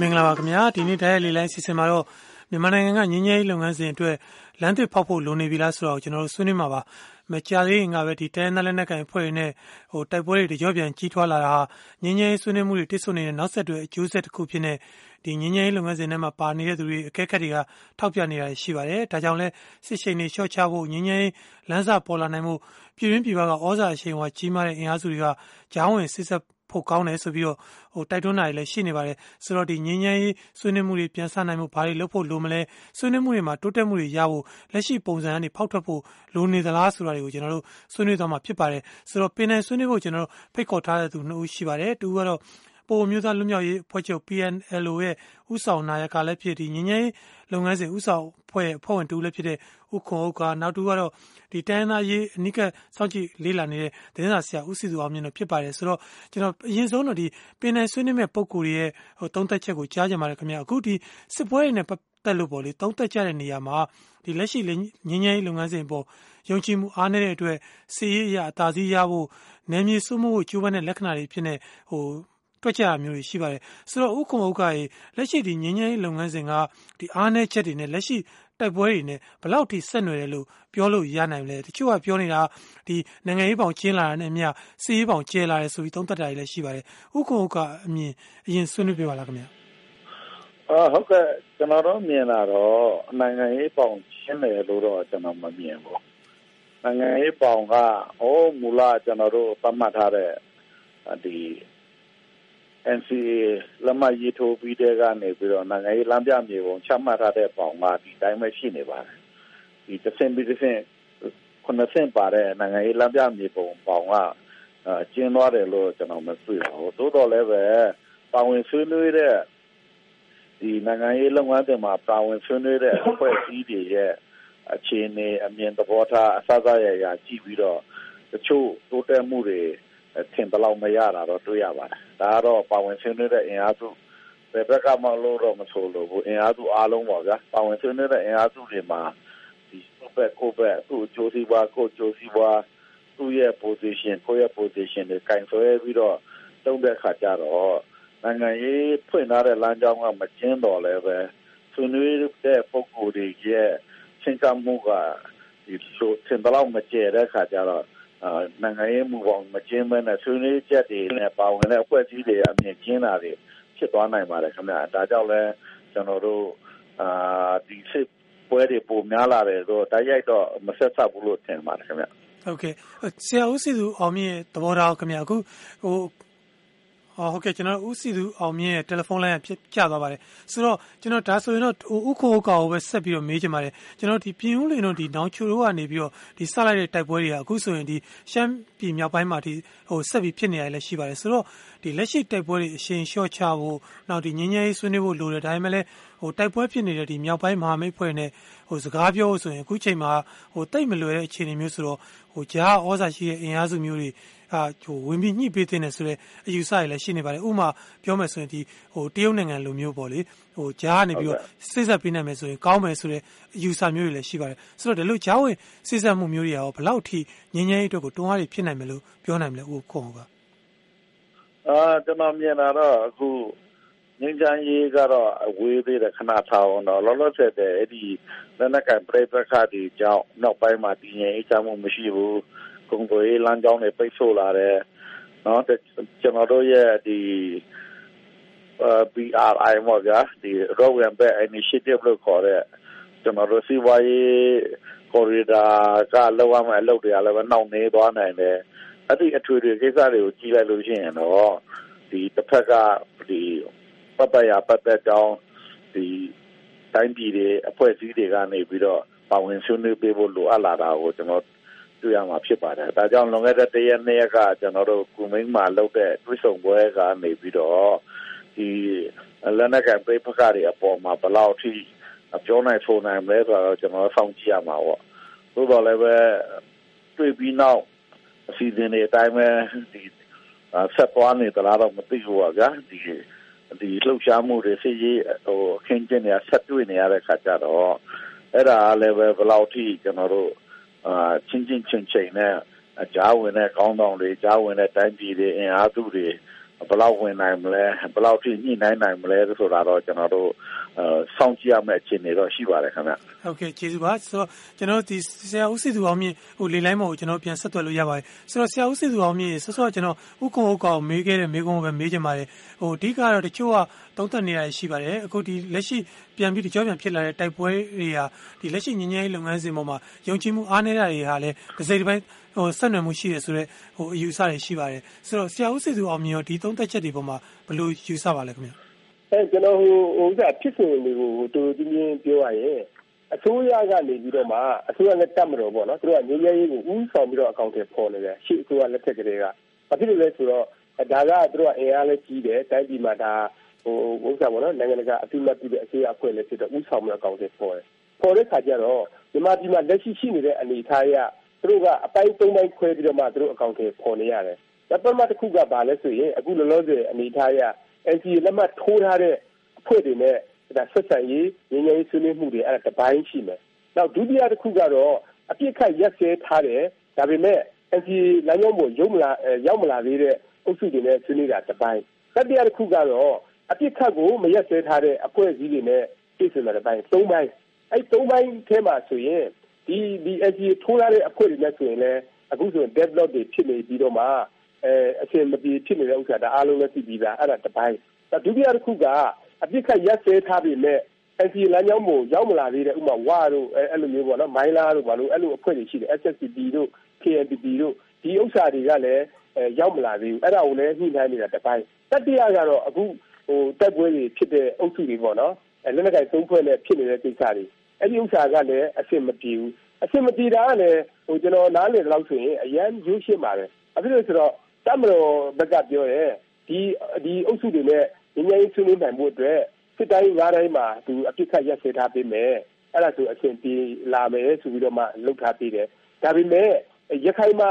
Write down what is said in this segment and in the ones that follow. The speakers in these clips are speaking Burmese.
မင်္ဂလာပါခင်ဗျာဒီနေ့တိုင်းလေးလိုင်းစီစဉ်မှာတော့မြန်မာနိုင်ငံကငင်းငယ်လုပ်ငန်းစဉ်အတွက်လမ်းသစ်ဖောက်ဖို့လိုနေပြီလားဆိုတော့ကျွန်တော်တို့ဆွေးနွေးမှာပါမကြသေးရင်ကပဲဒီတိုင်းသားလက်နက်ကိုင်ဖွဲ့ရင်းနဲ့ဟိုတိုက်ပွဲတွေကြောပြန်ကြီးထွားလာတာဟာငင်းငယ်ဆွေးနွေးမှုတွေတိစုံနေတဲ့နောက်ဆက်တွဲအကျိုးဆက်တစ်ခုဖြစ်နေ ဒီငင်းငယ်လုပ်ငန်းစဉ်ထဲမှာပါနေတဲ့သူတွေအကဲခတ်တွေကထောက်ပြနေတာရှိပါတယ်ဒါကြောင့်လဲစစ်ရှိန်တွေရှော့ချဖို့ငင်းငယ်လမ်းစာပေါ်လာနိုင်မှုပြည်ရင်းပြည်ပကဩဇာအရှိန်ဝါကြီးမားတဲ့အင်အားစုတွေကကြားဝင်စစ်ဆက်ဖို့ကောင်းတယ်ဆိုပြီးတော့ဟိုတိုက်တွန်းတာတွေလည်းရှိနေပါတယ်ဆိုတော့ဒီငင်းငယ်ရေးဆွေးနွေးမှုတွေပြန်ဆနိုင်မှုဘာတွေလုပ်ဖို့လိုမလဲဆွေးနွေးမှုတွေမှာတိုးတက်မှုတွေရဖို့လက်ရှိပုံစံကနေဖောက်ထွက်ဖို့လိုနေသလားဆိုတာတွေကိုကျွန်တော်တို့ဆွေးနွေးသွားမှာဖြစ်ပါတယ်ဆိုတော့ပင်နယ်ဆွေးနွေးဖို့ကျွန်တော်တို့ဖိတ်ခေါ်ထားတဲ့သူနှစ်ဦးရှိပါတယ်တူကတော့ ပိုမျိုးသားလူမျိုးရေးဖွဲ့ချုပ် PNLO ရဲ့ဥဆောင်နာယကလည်းဖြစ်ဒီငင်းငယ်လုပ်ငန်းစဉ်ဥဆောင်ဖွဲ့ဖွဲ့ဝင်တူလည်းဖြစ်တဲ့ဥခွန်ဥက္ကနောက်တူကတော့ဒီတိုင်းသားရေး အနိကစောင့်ကြည့်လေးလာနေတဲ့ သတင်းစာဆရာ ဦးစီသူအောင်မြင့်တို့ ဖြစ်ပါတယ် ဆိုတော့ကျွန်တော်အရင်ဆုံးတော့ဒီပင်နယ်ဆွေးနွေးမဲ့ပုံကိုယ်ရဲ့ဟိုတုံးသက်ချက်ကို ကြားကြပါတယ်ခင်ဗျအခုဒီစစ်ပွဲတွေနဲ့ ပတ်သက်လို့ပေါ့လေတုံးသက်ကြတဲ့နေရာမှာဒီလက်ရှိငင်းငယ်ရေး လုပ်ငန်းစဉ်ပေါ် ယုံကြည်မှု အားနည်းတဲ့အတွက်စီးရေးရအသာစီးရဖို့ နယ်မြေစုမှုကိုကျိုးပန်းတဲ့ လက္ခဏာတွေဖြစ်နေဟို တွက်ကြတာမျိုးတွေ ရှိပါတယ် ဆိုတော့ဥက္ကုံဥက္ကရေ လက်ရှိဒီငင်းငယ်လုပ်ငန်းစဉ်ကဒီအားနည်းချက်တွေနဲ့ လက်ရှိတိုက်ပွဲတွေနဲ့ဘလောက်ထိ ဆက်နွယ်တယ်လို့ ပြောလို့ရနိုင်လဲ တချို့က ပြောနေတာဒီနိုင်ငံရေးပေါင် ကျင်းလာတာနဲ့အမျှစီးရေးပေါင် ကျဲလာတယ်ဆိုပြီး သုံးသပ်တာတွေလည်း ရှိပါတယ်ဥက္ကုံဥက္ကအမြင် အရင်ဆွေးနွေးပြပါလားခင်ဗျာအာဟုတ်ကဲ့ ကျွန်တော်တို့ မြင်လာတော့ နိုင်ငံရေးပေါင် ကျင်းတယ်လို့တော့ ကျွန်တော် မမြင်ဘူး နိုင်ငံရေးပေါင်က ဟိုမူလ ကျွန်တော်တို့ သတ်မှတ်ထားတဲ့ဒီ NCA လက်မှတ်ရေးထိုးပြီးတဲ့ကနေပြီးတော့နိုင်ငံရေးလမ်းပြမြေပုံချမှတ်ထားတဲ့ပေါင်ကဒီတိုင်းပဲရှိနေပါတယ်ဒီတစ်ဆင့်ပြီးတစ်ဆင့်ခုနှစ်ဆင့်ပါတဲ့နိုင်ငံရေးလမ်းပြမြေပုံပေါင်ကကျင်းသွားတယ်လို့ကျွန်တော်မသိပါဘူးတိုးတော်လည်းပဲပါဝင်ဆွေးနွေးတဲ့ဒီနိုင်ငံရေးလုပ်ငန်းတွေမှာပါဝင်ဆွေးနွေးတဲ့အဖွဲ့အစည်းတွေရဲ့အခြေအနေအမြင်သဘောထားအစအစရရကြည့်ပြီးတော့တချို့တိုးတက်မှုတွေထင်သလောက်မရတာတော့တွေ့ရပါတယ် ဒါကတော့ပါဝင်ဆွေးနွေးတဲ့အင်အားစုဘယ်ဘက်ကမှလို့တော့မဆိုလို့ဘူးအင်အားစုအားလုံးပါဗျာပါဝင်ဆွေးနွေးတဲ့အင်အားစုတွေမှာဒီကိုဘက်ကိုဘက်သူ့ကြိုးစီးပွားကိုကြိုးစီးပွားသူ့ရဲ့ position ကိုရဲ့ position တွေကင်ဆွဲပြီးတော့တုံးတဲ့ခါကျတော့နိုင်ငံရေးဖွင့်ထားတဲ့လမ်းကြောင်းကမကျင်းတော်လည်းပဲဆွေးနွေးတဲ့ပုံကိုယ်တွေရဲ့ချင်းကမှုကဒီလိုသင်တလောက်မကျဲတဲ့ခါကျတော့ နိုင်ငံရေးမူပေါင်းမကျင်းမဲနဲ့ဆွေးနွေးချက်တွေနဲ့ပါဝင်တဲ့အဖွဲ့အစည်းတွေအမြင်ကျင်းတာတွေဖြစ်သွားနိုင်ပါတယ်ခင်ဗျာဒါကြောင့်လဲကျွန်တော်တို့အာဒီစစ်ပွဲတွေပုံများလာတယ်ဆိုတိုက်ရိုက်တော့မဆက်ဆက်ဘူးလို့ထင်ပါတယ်ခင်ဗျဟုတ်ကဲ့ဆရာဦးစီသူအောင်မြင့်သဘောထားခင်ဗျာအခုဟို ဟုတ်ကဲ့ကျွန်တော်ဦးစီသူအောင်မြင့်ရဲ့တယ်လီဖုန်းလိုင်းကဖြစ်ကျသွားပါတယ်ဆိုတော့ကျွန်တော်ဒါဆိုရင်တော့ဥခိုဥကောကိုပဲဆက်ပြီးတော့မေးချင်ပါတယ်ကျွန်တော်ဒီပြင်ဦးလင်တို့ဒီနောင်ချိုတို့ကနေပြီးတော့ဒီစလိုက်တဲ့တိုက်ပွဲတွေကအခုဆိုရင်ဒီရှမ်းပြည်မြောက်ပိုင်းမှာဒီဟိုဆက်ပြီးဖြစ်နေရလည်းရှိပါတယ်ဆိုတော့ဒီလက်ရှိတိုက်ပွဲတွေအရှင်လျှော့ချဖို့နောက်ဒီငင်းငယ်ရေးဆွေးနွေးဖို့လိုတယ်ဒါပေမဲ့လည်းဟိုတိုက်ပွဲဖြစ်နေတဲ့ဒီမြောက်ပိုင်းမဟာမိတ်ဖွဲ့နဲ့ဟိုစကားပြောလို့ဆိုရင်အခုချိန်မှာဟိုတိတ်မလွယ်တဲ့အခြေအနေမျိုးဆိုတော့ဟိုကြားဩဇာရှိတဲ့အင်အားစုမျိုးတွေ အာဟိုဝင်ပြီးညှိပေးတဲ့ဆိုတဲ့အယူဆတွေလည်းရှိနေပါတယ်ဥပမာပြောမယ်ဆိုရင်ဒီဟိုတရုတ်နိုင်ငံလိုမျိုးပေါ့လေဟိုကြားကနေပြီးတော့စိတ်ဆက်ပေးနိုင်မယ်ဆိုရင်ကောင်းမယ်ဆိုတဲ့အယူဆမျိုးတွေလည်းရှိပါတယ်ဆိုတော့ဒီလိုကြားဝင်စိတ်ဆက်မှုမျိုးတွေရောဘယ်လောက်ထိငင်းငယ်ရေးအတွက်ကိုတွန်းအားတွေဖြစ်နိုင်မယ်လို့ပြောနိုင်မလဲဥခုံကအာကျွန်တော်မြင်တာတော့အခုငင်းချမ်းရေးကတော့အဝေးသေးတယ်ခဏထားအောင်တော့လောလောဆယ်တဲ့အဲ့ဒီလက်နက်ကပြိပခါဒီကြောင့်နောက်ပိုင်းမှာတည်ငြိမ်အေးချမ်းမှုမရှိဘူးကုန်သွယ်ရေး လမ်းကြောင်းတွေပိတ်ဆို့လာတယ်နော်ကျွန်တော်တို့ရဲ့ဒီ BRI မော်ဗျာဒီ Road and Bed Initiative လို့ခေါ်တဲ့ကျွန်တော်တို့စီးပွားရေး corridor ကလောက်ရမယ့်အလုပ်တွေကလည်းနှောင့်နှေးသွားနိုင်တယ်အဲ့ဒီအထွေထွေကိစ္စတွေကိုကြီးလိုက်လို့ရှိရင်တော့ဒီတစ်ဖက်ကဒီပတ်သက်ရပတ်သက်ကြောင်းဒီတိုင်းပြည်တွေအဖွဲ့အစည်းတွေကနေပြီးတော့ပါဝင်ဆွေးနွေးပေးဖို့လိုအပ်လာတာကိုကျွန်တော် တွေ့ရမှာဖြစ်ပါတယ်။ဒါကြောင့်လွန်ခဲ့တဲ့တရက်နှစ်ရက်ကကျွန်တော်တို့ကုမင်းမှာလုပ်တဲ့တွဲဆောင်ပွဲကနေပြီးတော့ဒီလက်နက်ကပြပခါတွေအပေါ်မှာဘယ်လောက်ထိပြောနိုင်ဆိုနိုင်မလဲဆိုတော့ကျွန်တော်စောင့်ကြည့်ရမှာပေါ့။သို့တော်လည်းပဲတွေ့ပြီးနောက်အစီအစဉ်တွေအတိုင်းပဲဒီဆက်သွားနေသလားတော့မသိဘူးပါဗျာ။ဒီဒီလှုပ်ရှားမှုတွေစိတ်ရေးဟိုအခင်းကျင်းနေဆက်တွေ့နေရတဲ့ခါကျတော့အဲ့ဒါလည်းပဲဘယ်လောက်ထိကျွန်တော်တို့ အာချင်းချင်းချင်းချင်းနဲ့ကြားဝင်တဲ့ကောင်းဆောင်တွေကြားဝင်တဲ့တိုင်းပြည်တွေအင်အားစုတွေဘယ်လောက်ဝင်နိုင်မလဲဘယ်လောက်ထိညှိနှိုင်းနိုင်မလဲဆိုတာတော့ကျွန်တော်တို့ စောင့်ကြည့်ရမယ့်အခြေအနေတော့ ရှိပါတယ်ခင်ဗျ ဟုတ်ကဲ့ ကျေးဇူးပါ ဆိုတော့ ကျွန်တော်ဒီဆရာဦးစီသူအောင်မြင့်ဟိုလေလိုင်းမော်ကိုကျွန်တော်ပြန်ဆက်သွယ်လို့ ရပါတယ် ဆိုတော့ ဆရာဦးစီသူအောင်မြင့်ဆောစောကျွန်တော်ဥက္ကုံဥက္ကောင်မေးခဲ့တဲ့ မေးခွန်းပဲ မေးချင်ပါတယ်ဟိုအဓိကတော့ တချို့က သုံးသပ်နေတာရှိပါတယ် အခုဒီလက်ရှိ ပြန်ပြီးကြောပြန် ဖြစ်လာတဲ့ တိုက်ပွဲတွေဟာဒီလက်ရှိငញ្ញရေး လုပ်ငန်းစဉ်ပေါ်မှာ ယုံကြည်မှု အားနည်းတာတွေဟာလည်း တစ်စိတ်တစ်ပိုင်းဟိုဆက်နွယ်မှုရှိတယ်ဆိုတော့ဟိုအယူဆတွေ ရှိပါတယ် ဆိုတော့ ဆရာဦးစီသူအောင်မြင်ရော ဒီသုံးသက်ချက်တွေပေါ်မှာ ဘယ်လို ယူဆပါလဲခင်ဗျ အဲကျွန်တော်ဟိုဟိုဥစ္စာဖြစ်စဉ်တွေကိုတူတူချင်းချင်းပြောရရင်အစိုးရကနေပြီးတော့မှအစိုးရနဲ့တက်မတော်ပေါ့နော်သူတို့ကငြိမ်းချမ်းရေးကိုဥဆောင်ပြီးတော့အကောင့်တွေပေါ်နေတယ်ရှေ့အစိုးရလက်ထက်ကလေးကဘာဖြစ်လို့လဲဆိုတော့ဒါကသူတို့ကအင်အားလည်းကြီးတယ်တိုင်းပြည်မှာဒါဟိုဥစ္စာပေါ့နော်နိုင်ငံတကာအသိမှတ်ပြုတဲ့အစိုးရအဖွဲ့လည်းဖြစ်တော့ဥဆောင်ပြီးအကောင့်တွေပေါ်တယ်ပေါ်တဲ့ခါကျတော့မြန်မာပြည်မှာလက်ရှိရှိနေတဲ့အနေအထားအရသူတို့ကအပိုင်း၃ပိုင်းခွဲပြီးတော့မှသူတို့အကောင့်တွေပေါ်နေရတယ်။ဒါပထမတစ်ခုကဘာလဲဆိုရင်အခုလောလောဆယ်အနေအထားအရ NCA လက်မှတ်ထိုးထားတဲ့အဖွဲ့တွေနဲ့ဒါဆက်ဆံရေးငြိမ်းချမ်းရေးဆွေးနွေးမှုတွေအဲ့ဒါတစ်ပိုင်းရှိမယ်။နောက်ဒုတိယတစ်ခုကတော့အပြစ်ခတ်ရက်စဲထားတယ်ဒါပေမဲ့ NCA လမ်းကြောင်းပေါ်ရုံမလာရောက်မလာသေးတဲ့အုပ်စုတွေနဲ့ဆွေးနွေးတာတစ်ပိုင်းတတိယတစ်ခုကတော့အပြစ်ခတ်ကိုမရက်စဲထားတဲ့အဖွဲ့အစည်းတွေနဲ့ပြည်စင်တဲ့ပိုင်း၃ပိုင်းအဲ့၃ပိုင်းထဲမှာဆိုရင်ဒီဒီ NCA ထိုးထားတဲ့အဖွဲ့တွေနဲ့ဆိုရင်လည်းအခုဆိုရင် develop တွေဖြစ်နေပြီးတော့မှ အဲအရှင်မပြေဖြစ်နေတဲ့ဥစ္စာဒါအားလုံးလည်းသိပြီးသားအဲ့ဒါတစ်ပိုင်းဒုတိယတစ်ခုကအပြစ်ခတ်ရက်စဲထားပြီးမဲ့ NCA လမ်းကြောင်းကိုရောက်မလာသေးတဲ့ဥမာဝါတို့အဲအဲ့လိုမျိုးပေါ့နော်မိုင်းလာတို့ဘာလို့အဲ့လိုအဖွဲ့တွေရှိတယ် SSCP တို့ KNPP တို့ဒီဥစ္စာတွေကလည်းအဲရောက်မလာသေးဘူးအဲ့ဒါကိုလည်းညှိနှိုင်းနေတာတစ်ပိုင်းတတိယကတော့အခုဟိုတက်ပွဲတွေဖြစ်တဲ့အုပ်စုတွေပေါ့နော်အဲလက်နက်ကင်သုံးဖွဲ့နဲ့ဖြစ်နေတဲ့ကိစ္စတွေအဲ့ဒီဥစ္စာကလည်းအဆင်မပြေဘူးအဆင်မပြေတာကလည်းဟိုကျွန်တော်နားလည်တော့ဆိုရင်အရန်ရိုးရှင်းပါတယ်အခုလို့ဆိုတော့ တမတော်ဘက်ကပြောရဲဒီဒီအုပ်စုတွေနဲ့ငញ្ញရေးဆွေးနွေးနိုင်မှုအတွက်စစ်တိုင်းငါးတိုင်းမှာသူအပြစ်ခတ်ရက်စဲထားပေးမယ်အဲ့ဒါဆိုအဆင်ပြေလာမယ်ဆိုပြီးတော့မှလှုပ်ထားပေးတယ်ဒါပေမဲ့ရခိုင်မှာ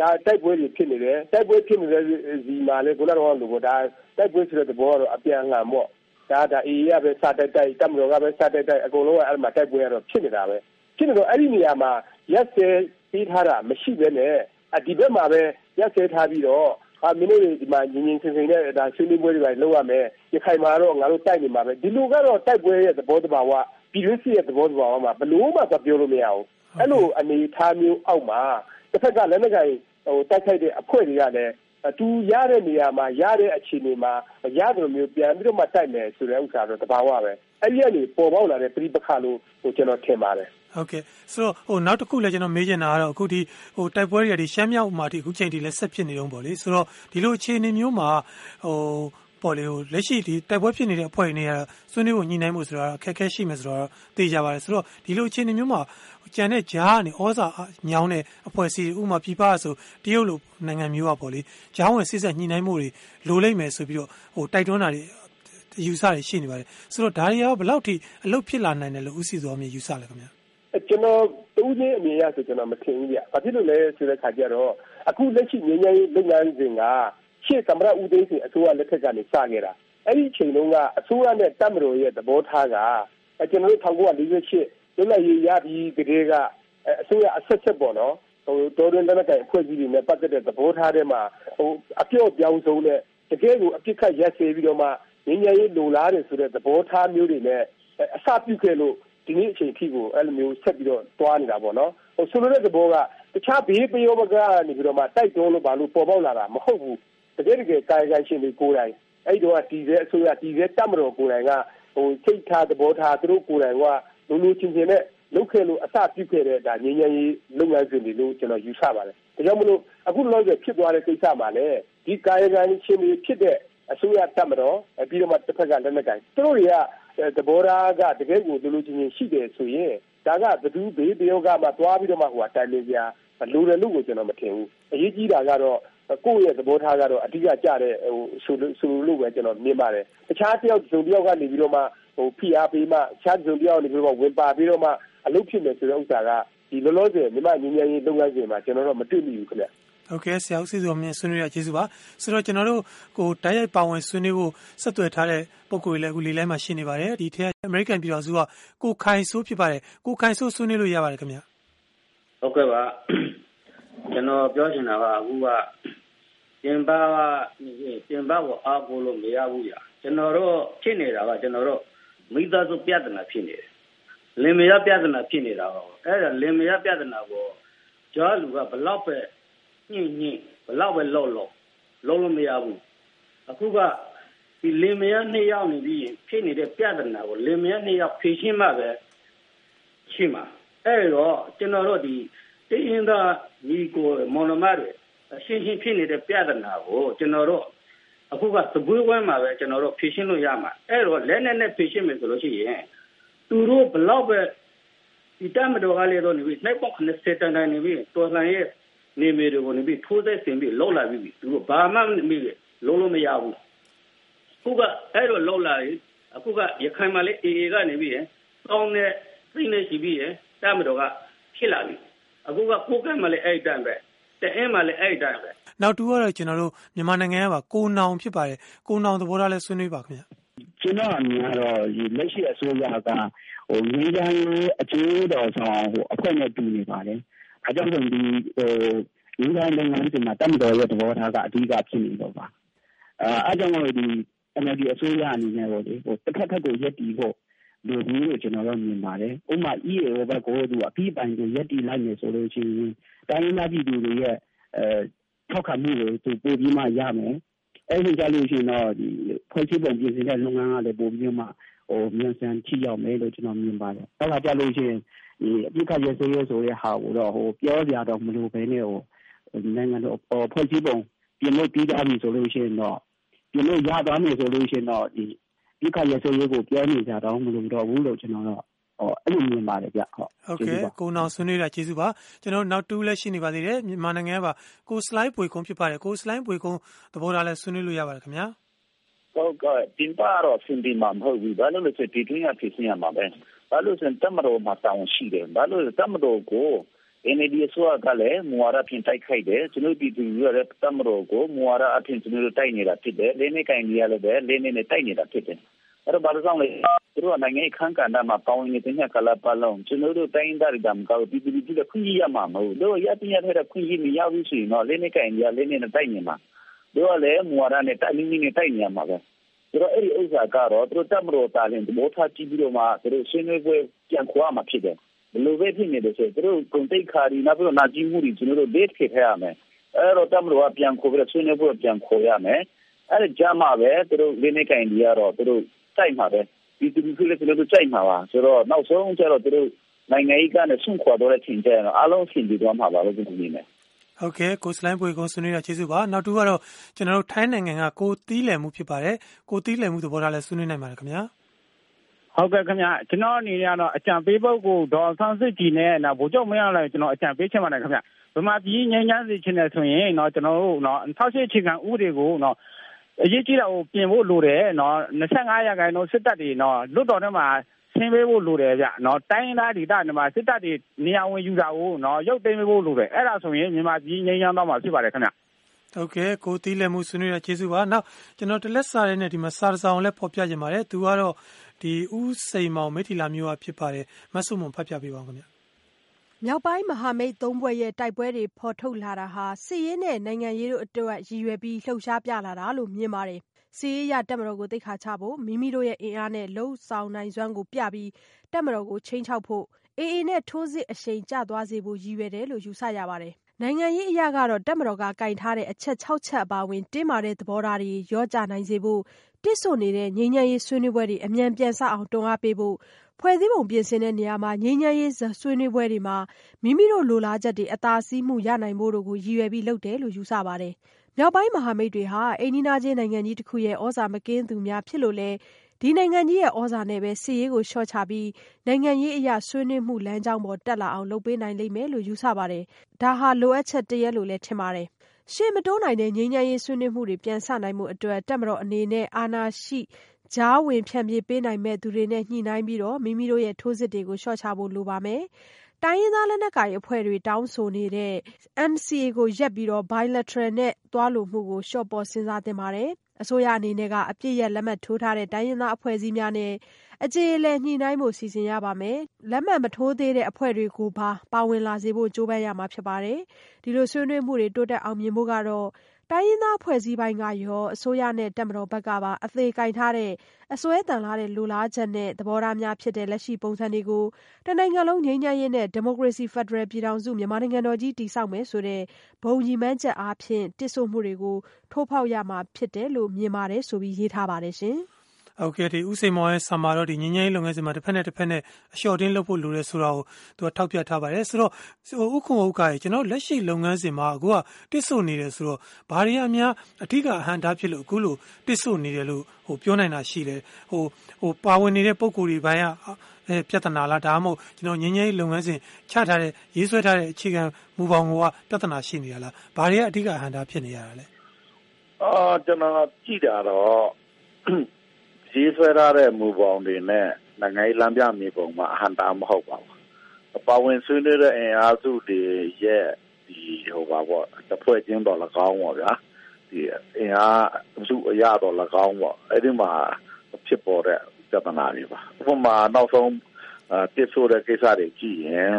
ဒါတိုက်ပွဲတွေဖြစ်နေတယ်တိုက်ပွဲဖြစ်နေတဲ့ဒီမှာလေခုနကတော့လို့ဒါတိုက်ပွဲဆိုတဲ့သဘောကတော့အပြန်အလှန်ပေါ့ဒါဒါအေးရပဲစတိုက်တိုက်တမတော်ကပဲစတိုက်တိုက်အကုန်လုံးကအဲ့မှာတိုက်ပွဲရတော့ဖြစ်နေတာပဲဖြစ်နေတော့အဲ့ဒီနေရာမှာရက်စဲပြီးထားတာမရှိဘဲနဲ့ဒီဘက်မှာပဲ ရက်စဲထားပြီးတော့အာမင်းတို့ဒီမှာညီညီစင်စင်နဲ့ဒါဆွေးနွေးပွဲတွေလုပ်ရမယ်ရခိုင်မှာတော့ငါတို့တိုက်နေမှာပဲဒီလိုကတော့တိုက်ပွဲရဲ့သဘောတဘာဝပြည်တွင်းစစ်ရဲ့သဘောတဘာဝမှာဘလို့မှမပြောလို့မရဘူးအဲ့လိုအနေထားမျိုးအောက်မှာတစ်ဖက်ကလည်းမကိုင်ဟိုတိုက်ခိုက်တဲ့အဖွဲ့တွေကလည်းသူရတဲ့နေရာမှာရတဲ့အခြေအနေမှာရတယ်မျိုးပြန်ပြီးတော့မှတိုက်မယ်ဆိုတဲ့ဥစ္စာတော့တဘာဝပဲအဲ့ဒီကနေပေါ်ပေါက်လာတဲ့ပြိပခါလို့ဟိုကျွန်တော်ထင်ပါတယ် ဟုတ်ကဲ့ဆိုတော့ဟိုနောက်တစ်ခုလည်းကျွန်တော်မေးချင်တာကတော့အခုဒီဟိုတိုက်ပွဲတွေဒီရှမ်းမြောက်မှာဒီအခုချိန်ထိလည်းဆက်ဖြစ်နေတော့ဗောလေဆိုတော့ဒီလိုအခြေအနေမျိုးမှာဟိုပေါ်လေဟိုလက်ရှိဒီတိုက်ပွဲဖြစ်နေတဲ့အဖွဲ့တွေနဲ့ဆွေးနွေးဖို့ညှိနှိုင်းမှုဆိုတာအခက်အခဲရှိမယ်ဆိုတော့သိကြပါတယ်ဆိုတော့ဒီလိုအခြေအနေမျိုးမှာကြံတဲ့ဂျားကနေဩဇာညောင်းတဲ့အဖွဲ့အစည်းဥမာပြပဆိုတရုတ်လိုနိုင်ငံမျိုးอ่ะပေါ့လေဂျားဝင်စစ်ဆက်ညှိနှိုင်းမှုတွေလိုလိမ့်မယ်ဆိုပြီးတော့ဟိုတိုက်တွန်းတာတွေယူဆတွေရှိနေပါတယ်ဆိုတော့ဒါတွေရောဘယ်လောက်ထိအလုပ်ဖြစ်လာနိုင်တယ်လို့ဥစီစောမြေယူဆလဲခင်ဗျာ ကျွန်တော်တူးချင်းအမြင်ရဆိုကျွန်တော်မထင်ဘူးဗျ။ဘာဖြစ်လို့လဲဆိုတဲ့ခါကျတော့အခုလက်ရှိငြိမ်းချမ်းရေးလုပ်ငန်းစဉ်ကရှေ့သမ္မတဦးသိန်းစိန်အစိုးရလက်ထက်ကနေစခဲ့တာ။အဲ့ဒီအချိန်တုန်းကအစိုးရနဲ့တပ်မတော်ရဲ့သဘောထားကကျွန်တော်တို့1948လွတ်လပ်ရေးရပြီးကတည်းကအစိုးရအဆက်ဆက်ပေါ့နော်ဟိုတော်တွင်လက်နက်ကိုင်အဖွဲ့အစည်းတွေနဲ့ပတ်သက်တဲ့သဘောထားတွေမှာဟိုအပြော့ပြောင်းဆုံးနဲ့တကယ်ကိုအပြစ်ခတ်ရက်စေပြီးတော့မှငြိမ်းချမ်းရေးလိုလားတယ်ဆိုတဲ့သဘောထားမျိုးတွေနဲ့အစပြုခဲ့လို့ ဒီနေ့အချိန်အထိကိုအဲ့လိုမျိုးဆက်ပြီးတော့တွားနေတာပေါ့နော်ဟိုဆိုလိုတဲ့သဘောကတခြားဘေးပယောမကနေပြီးတော့မှတိုက်တွန်းလို့ဘာလို့ပေါ်ပေါက်လာတာမဟုတ်ဘူးတကယ်တကယ်ကာယကံရှင်တွေကိုယ်တိုင်အဲ့တော့ဒီစဲအစိုးရဒီစဲတက်မတော်ကိုယ်တိုင်ကဟိုစိတ်ထားသဘောထားသူတို့ကိုယ်တိုင်ကလူလူချင်းချင်းနဲ့လုပ်ခဲ့လို့အစပြုခဲ့တဲ့ဒါငញ្ញရေးလုပ်ငန်းစဉ်တွေလို့ကျွန်တော်ယူဆပါတယ်ဒါကြောင့်မလို့အခုလောလောဆယ်ဖြစ်သွားတဲ့ကိစ္စမှာလည်းဒီကာယကံရှင်တွေဖြစ်တဲ့အစိုးရတက်မတော်ပြီးတော့မှတစ်ဖက်ကလက်နက်ကိုင်သူတို့တွေက သဘောထားကတကယ်ကိုလူလူချင်းချင်းရှိတယ်ဆိုရင်ဒါကဘသူဘေးပယောကမှသွားပြီးတော့မှဟိုကတိုင်လင်းပြလူတယ်လို့ကိုကျွန်တော်မထင်ဘူးအရေးကြီးတာကတော့ကိုယ့်ရဲ့သဘောထားကတော့အဓိကကြတဲ့ဟိုဆိုဆိုလို့ပဲကျွန်တော်မြင်ပါတယ်တခြားတယောက်စုံတယောက်ကနေပြီးတော့မှဟိုဖိအားပေးမှခြားစုံတယောက်နေပြီးတော့ဝင်ပါပြီးတော့မှအလုပ်ဖြစ်မယ်ဆိုတဲ့ဥစ္စာကဒီလောလောဆယ်မြန်မာညီမကြီးလုပ်ငန်းစဉ်မှာကျွန်တော်တို့မတွေ့မိဘူးခင်ဗျ ဟုတ်ကဲ့ဆရာဦးစီစောမြင့်ဆွေးနွေးရကျေးဇူးပါဆိုတော့ကျွန်တော်တို့ကိုတိုက်ရိုက်ပါဝင်ဆွေးနွေးဖို့ဆက်သွယ်ထားတဲ့ပုံကိုယ်လည်းအခုလေးလိုင်းမှာရှင်းနေပါတယ်ဒီထက်အမေရိကန်ပြည်တော်စုကကိုခိုင်ဆိုးဖြစ်ပါတယ်ကိုခိုင်ဆိုးဆွေးနွေးလို့ရပါတယ်ခင်ဗျဟုတ်ကဲ့ပါကျွန်တော်ပြောချင်တာကအခုကပြင်ပကပြင်ပကိုအားကိုးလို့မရဘူးညာကျွန်တော်တို့ဖြစ်နေတာကကျွန်တော်တို့မိသားစုပြဿနာဖြစ်နေတယ်လင်မယားပြဿနာဖြစ်နေတာပေါ့အဲ့ဒါလင်မယားပြဿနာကိုကျော်လူကဘလောက်ပဲ ညှင့်ညှင့်ဘလောက်ပဲလော့လော့လုံးလို့မရဘူးအခုကဒီလင်မယားနှစ်ယောက်နေပြီးဖြစ်နေတဲ့ပြဿနာကိုလင်မယားနှစ်ယောက်ဖြေရှင်းမှပဲရှိမှာအဲ့တော့ကျွန်တော်တို့ဒီတင်းရင်သားညီကိုမောင်နှမတွေအရှင်းရှင်းဖြစ်နေတဲ့ပြဿနာကိုကျွန်တော်တို့အခုကသပွေးဝဲမှာပဲကျွန်တော်တို့ဖြေရှင်းလို့ရမှာအဲ့တော့လက်နဲ့နဲ့ဖြေရှင်းမယ်ဆိုလို့ရှိရင်သူတို့ဘလောက်ပဲဒီတမတော်ကလေးတော့နေပြီးနိုင်ပေါက်90တန်တန်နေပြီးတော်လှန်ရဲ့ နေမေတွေကိုနေပြီးထိုးသက်ဆင်ပြီးလောက်လာပြီးသူတို့ဘာမှမမိလေလုံးလို့မရဘူးခုကအဲ့လိုလောက်လာရင်အခုကရခိုင်မှာလေအေအေကနေပြီးရင်တောင်းတဲ့သိနေရှိပြီးရင်တမတော်ကဖြစ်လာပြီအခုကကိုကတ်မှာလေအဲ့တန်ပဲတအင်းမှာလည်းအဲ့တိုင်းပဲနောက်တူကတော့ကျွန်တော်တို့မြန်မာနိုင်ငံကပါကိုနောင်ဖြစ်ပါတယ်ကိုနောင်သဘောထားလဲဆွေးနွေးပါခင်ဗျကျွန်တော်အမြင်ကတော့ဒီလက်ရှိအစိုးရကဟိုငင်းချမ်းအကျိုးတော်ဆောင်ဟိုအဖွဲ့နဲ့တူနေပါတယ် အဲကြောင့်ဒီဟိုငင်းချမ်းလုပ်ငန်းစဉ်မှာတမတော်ရဲ့သဘောထားကအဓိကဖြစ်နေတော့ပါအဲအဲကြောင့်ဒီ NLD အစိုးရအနေနဲ့ပေါ့လေဟိုတစ်ခါတစ်ခါကိုရက်တီဖို့လူကြီးကိုကျွန်တော်တို့မြင်ပါတယ်။ဥပမာ EAO ဘက်ကိုသူအပြီးပိုင်ကိုရက်တီလိုက်နေဆိုလို့ရှိရင်တိုင်းရင်းသားပြည်သူတွေရဲ့အဲထောက်ခံမှုကိုသူပို့ပြီးမှရမယ်။အဲဒီကြလို့ရှိရင်တော့ဒီဖွဲ့စည်းပုံပြင်ဆင်တဲ့လုပ်ငန်းကလည်းပို့ပြီးမှဟိုမြန်ဆန်ထိရောက်မယ်လို့ကျွန်တော်မြင်ပါတယ်။အဲဒါကြလို့ရှိရင် ဒီအပြစ်ခတ်ရစေရဆိုတဲ့ဟာကိုတော့ဟိုပြောကြတော့မလိုပဲနဲ့ဟိုနိုင်ငံတော်ဖွဲ့စည်းပုံပြင်လို့ပြီးသားပြီဆိုလို့ရှိရင်တော့ပြင်လို့ရသွားမယ်ဆိုလို့ရှိရင်တော့ဒီပြစ်ခတ်ရစေရကိုပြောနေကြတော့မလိုတော့ဘူးလို့ကျွန်တော်တော့ဟောအဲ့လိုမြင်ပါတယ်ဗျဟုတ်ဟုတ်ကဲ့ကိုနောင်ဆွေးနွေးတာကျေးဇူးပါကျွန်တော်နောက်တူးလည်းရှိနေပါသေးတယ်မြန်မာနိုင်ငံကပါကိုစလိုက်ပွေကုန်းဖြစ်ပါတယ်ကိုစလိုက်ပွေကုန်းသဘောထားလဲဆွေးနွေးလို့ရပါတယ်ခင်ဗျာဟုတ်ကဲ့တင်ပါတော့စင်ဒီမှာမဟုတ်ဘူးဘာလို့လဲဆိုဒီတွင်းရဖြစ်နေရမှာပဲ ဘာလို့ဆိုတမတော်မှာတောင်းရှိတယ်ဘာလို့တမတော်ကို NLD ဆိုကလည်းမူဝါဒဖြင့်တိုက်ခိုက်တယ်ကျွန်တော်ပြည်သူတွေလည်းတမတော်ကိုမူဝါဒအဖြစ်ကျွန်တော်တိုက်နေတာဖြစ်တယ်လင်းနေကင်ကြီးရလည်းပဲလင်းနေနဲ့တိုက်နေတာဖြစ်တယ်အဲ့တော့ဘာလို့ဆောင်လဲသူတို့ကနိုင်ငံခန်းကဏ္ဍမှာပေါင်းနေတဲ့ညကလာပါလုံးကျွန်တော်တို့တိုင်းသားတွေကမကောက်ပြည်သူတွေကခွင့်ရမှာမဟုတ်တို့ရပြရတဲ့ခွင့်ရမရဘူးဆိုရင်တော့လင်းနေကင်ကြီးရလင်းနေနဲ့တိုက်နေမှာတို့ကလည်းမူဝါဒနဲ့တိုက်လင်းနေနဲ့တိုက်နေရမှာပဲ ဆိုတော့အဲ့ဒီဥစ္စာကတော့သူတို့တမတော်တာလင်သဘောထားကြည့်ပြီးတော့မှသူတို့ရှင်းနေပွဲပြန်ခွာမှာဖြစ်တယ်ဘယ်လိုပဲဖြစ်နေတယ်ဆိုသူတို့ဂုံတိတ်ခါရီနောက်ပြီးတော့နာကြည့်မှုတွေကျွန်တော်တို့ date ခေထားရမယ်အဲ့တော့တမတော်ကပြန်ခေါ်ပြီးတော့ဆွေးနွေးပွဲပြန်ခေါ်ရမယ်အဲ့ဒါကြမှာပဲသူတို့လင်းနေကင်ကြီးကတော့သူတို့စိုက်မှာပဲဒီသူတွေလည်းကျွန်တော်တို့စိုက်မှာပါဆိုတော့နောက်ဆုံးကျတော့သူတို့နိုင်ငံရေးကနေဆွန့်ခွာတော့တဲ့ချိန်ကျရင်အားလုံးဆင်ပြီးသွားမှာပါလို့ကျွန်တော်မြင်တယ် ဟုတ်ကဲ့ကိုစလိုင်းပွေကုန်းဆွေးနွေးတာကျေးဇူးပါနောက်တူကတော့ကျွန်တော်တို့ထိုင်းနိုင်ငံကကိုတီးလည်မှုဖြစ်ပါတယ်ကိုတီးလည်မှုသဘောထားလဲဆွေးနွေးနိုင်ပါတယ်ခင်ဗျာဟုတ်ကဲ့ခင်ဗျာကျွန်တော်အနေနဲ့ကတော့အကြံပေးပုဂ္ဂိုလ်ဒေါ်ဆန်းစစ်ကြည်နဲ့နော်ဗိုလ်ချုပ်မင်းအောင်လှိုင်ကျွန်တော်အကြံပေးချင်ပါတယ်ခင်ဗျာဗမာပြည်ငြိမ်းချမ်းစေချင်တယ်ဆိုရင်နော်ကျွန်တော်တို့နော်2008အခြေခံဥပဒေကိုနော်အရေးကြီးတာကိုပြင်ဖို့လိုတယ်နော်25ရာခိုင်နှုန်းစစ်တပ်တွေနော်လွတ်တော်ထဲမှာ ဆင်းပေးဖို့လိုတယ်ဗျနော်တိုင်းရင်းသားဒေသတွေမှာစစ်တပ်တွေနေရာဝင်ယူတာကိုနော်ရုပ်သိမ်းပေးဖို့လိုတယ်အဲ့ဒါဆိုရင်မြန်မာပြည်ငြိမ်းချမ်းသွားမှာဖြစ်ပါတယ်ခင်ဗျဟုတ်ကဲ့ကိုတီးလက်မှုဆွေးနွေးရကျေးဇူးပါနောက်ကျွန်တော်တလက်စားရဲနဲ့ဒီမှာစာရဆောင်လည်းဖော်ပြကြပါတယ်သူကတော့ဒီဥစိန်မောင်မိထီလာမျိုးကဖြစ်ပါတယ်မဆုမွန်ဖတ်ပြပေးပါဦးခင်ဗျမြောက်ပိုင်းမဟာမိတ်သုံးဖွဲ့ရဲ့တိုက်ပွဲတွေဖော်ထုတ်လာတာဟာစစ်ရေးနဲ့နိုင်ငံရေးတို့အတွက်ရည်ရွယ်ပြီးလှုပ်ရှားပြလာတာလို့မြင်ပါတယ်။ စစ်ရေးအရ တပ်မတော်ကို သိက္ခာချဖို့၊မိမိတို့ရဲ့ အင်အားနဲ့ လုပ်ဆောင်နိုင်စွမ်းကိုပြပြီး တပ်မတော်ကို ခြိမ်းခြောက်ဖို့၊ AA နဲ့ ထိုးစစ်အရှိန်ကျသွားစေဖို့ ရည်ရွယ်တယ်လို့ ယူဆရပါတယ်။နိုင်ငံရေးအရကတော့ တပ်မတော်က ကိုင်ထားတဲ့ အချက် ၆ ချက် အပါအဝင် တင်းမာတဲ့ သဘောထားတွေ လျော့ကျနိုင်စေဖို့၊တစ်ဆို့နေတဲ့ ငြိမ်းချမ်းရေး ဆွေးနွေးပွဲတွေ အမြန်ပြန်စအောင် တွန်းအားပေးဖို့ ဖွဲ့စည်းပုံပြင်ဆင်တဲ့နေရာမှာ ငြိမ်းချမ်းရေး ဆွေးနွေးပွဲတွေမှာ မိမိတို့ လိုလားချက်တွေ အသာစီးမှုရနိုင်ဖို့တို့ကို ရည်ရွယ်ပြီး လုပ်တယ်လို့ ယူဆပါတယ်။ မြောက်ပိုင်းမဟာမိတ်တွေဟာ အိမ်နီးနားချင်းနိုင်ငံကြီးတခုရဲ့ သြဇာမကင်းသူများဖြစ်လို့လည်း ဒီနိုင်ငံကြီးရဲ့ သြဇာနဲ့ပဲ စစ်ရေးကို လျှော့ချပြီး နိုင်ငံရေးအရ ဆွေးနွေးမှုလမ်းကြောင်းပေါ် တက်လာအောင် လုပ်ပေးနိုင်လိမ့်မယ်လို့ ယူဆပါတယ်။ဒါဟာ လိုအပ်ချက်တရပ်လို့လည်း ထင်ပါတယ်။ရှေ့မတိုးနိုင်တဲ့ ငြိမ်းချမ်းရေးဆွေးနွေးမှုတွေ ပြန်စနိုင်ဖို့အတွက် တပ်မတော်အနေနဲ့ အာဏာရှိ ကြားဝင်ဖြန့်ဖြေပေးနိုင်မယ့်သူတွေနဲ့ ညှိနှိုင်းပြီးမိမိတို့ရဲ့ ထိုးစစ်တွေကို လျှော့ချဖို့ လိုပါမယ်။ တိုင်းရင်းသားလက်နက်ကိုင်အဖွဲ့တွေ တောင်းဆိုနေတဲ့ NCA ကိုရပ်ပြီး Bilateral နဲ့ သွားလိုမှုကို လျှော့ပေါ့စဉ်းစားသင့်ပါတယ် အစိုးရအနေနဲ့က အပြစ်ရပ်လက်မှတ်ထိုးထားတဲ့ တိုင်းရင်းသားအဖွဲ့အစည်းများနဲ့ အကြေအလည်ညှိနှိုင်းဖို့ စီစဉ်ရပါမယ်။လက်မှတ်မထိုးသေးတဲ့ အဖွဲ့တွေကိုပါ ပါဝင်လာစေဖို့ ကြိုးပမ်းရမှာ ဖြစ်ပါတယ်။ဒီလိုဆွေးနွေးမှုတွေ တိုးတက်အောင်မြင်ဖို့ကတော့ တိုင်းရင်းသားအဖွဲ့အစည်းပိုင်းကရော အစိုးရနဲ့ တပ်မတော်ဘက်ကပါ အသေကိုင်ထားတဲ့ အစွဲတန်လာတဲ့ လိုလားချက်နဲ့ သဘောထားများဖြစ်တဲ့ လက်ရှိပုံစံတွေကို တနိုင်ငံလုံး ငြိမ်းချမ်းရေးနဲ့ ဒီမိုကရေစီ ဖက်ဒရယ်ပြည်ထောင်စု မြန်မာနိုင်ငံတော်ကြီး တည်ဆောက်မယ်ဆိုတဲ့ ဘုံညီမှန်းချက်အားဖြင့် တစ်ဆို့မှုတွေကို ထိုးဖောက်ရမှာဖြစ်တယ်လို့ မြင်ပါတယ်ဆိုပြီး ရေးထားပါတယ်ရှင်။ ဟုတ်ကဲ့ဒီဥစိန်မောင်ရဲ့ဆာမာတော့ဒီငင်းငင်းလုပ်ငန်းစဉ်မှာတစ်ဖက်နဲ့တစ်ဖက်နဲ့အလျှော့တင်းလုပ်ဖို့လိုတယ်ဆိုတာကိုသူကထောက်ပြထားပါတယ်ဆိုတော့ဥက္ကုံဥက္ကရဲ့ကျွန်တော်လက်ရှိလုပ်ငန်းစဉ်မှာအခုကတစ်ဆို့နေတယ်ဆိုတော့ဘာတွေအများအထူးကအဟန်တာဖြစ်လို့အခုလိုတစ်ဆို့နေတယ်လို့ဟိုပြောနိုင်တာရှိတယ်ဟိုဟိုပါဝင်နေတဲ့ပုံကိုယ်တွေဘိုင်းကအဲပြဿနာလားဒါမှမဟုတ်ကျွန်တော်ငင်းငင်းလုပ်ငန်းစဉ်ချထားတဲ့ရေးဆွဲထားတဲ့အခြေခံမူပေါင်းကပြဿနာရှိနေရလားဘာတွေကအထူးကအဟန်တာဖြစ်နေရတာလဲအာကျွန်တော်ကြည့်တာတော့ ရေးဆွဲထားတဲ့မူပေါင်းတွေနဲ့နိုင်ငံရေးလမ်းပြမြေပုံမှာအဟန့်တာမဟုတ်ပါဘူး။ပါဝင်ဆွေးနွေးတဲ့အင်အားစုတွေရဲ့ဒီဟိုပါပေါ့တစ်ဖွဲ့ချင်းတော့၎င်းပေါ့ဗျာ။ဒီအင်အားစုအရာတော့၎င်းပေါ့။အဲ့ဒီမှာဖြစ်ပေါ်တဲ့ပြဿနာတွေပါ။ဥပမာနောက်ဆုံးတစ်ဆိုတဲ့ကိစ္စတွေကြည့်ရင်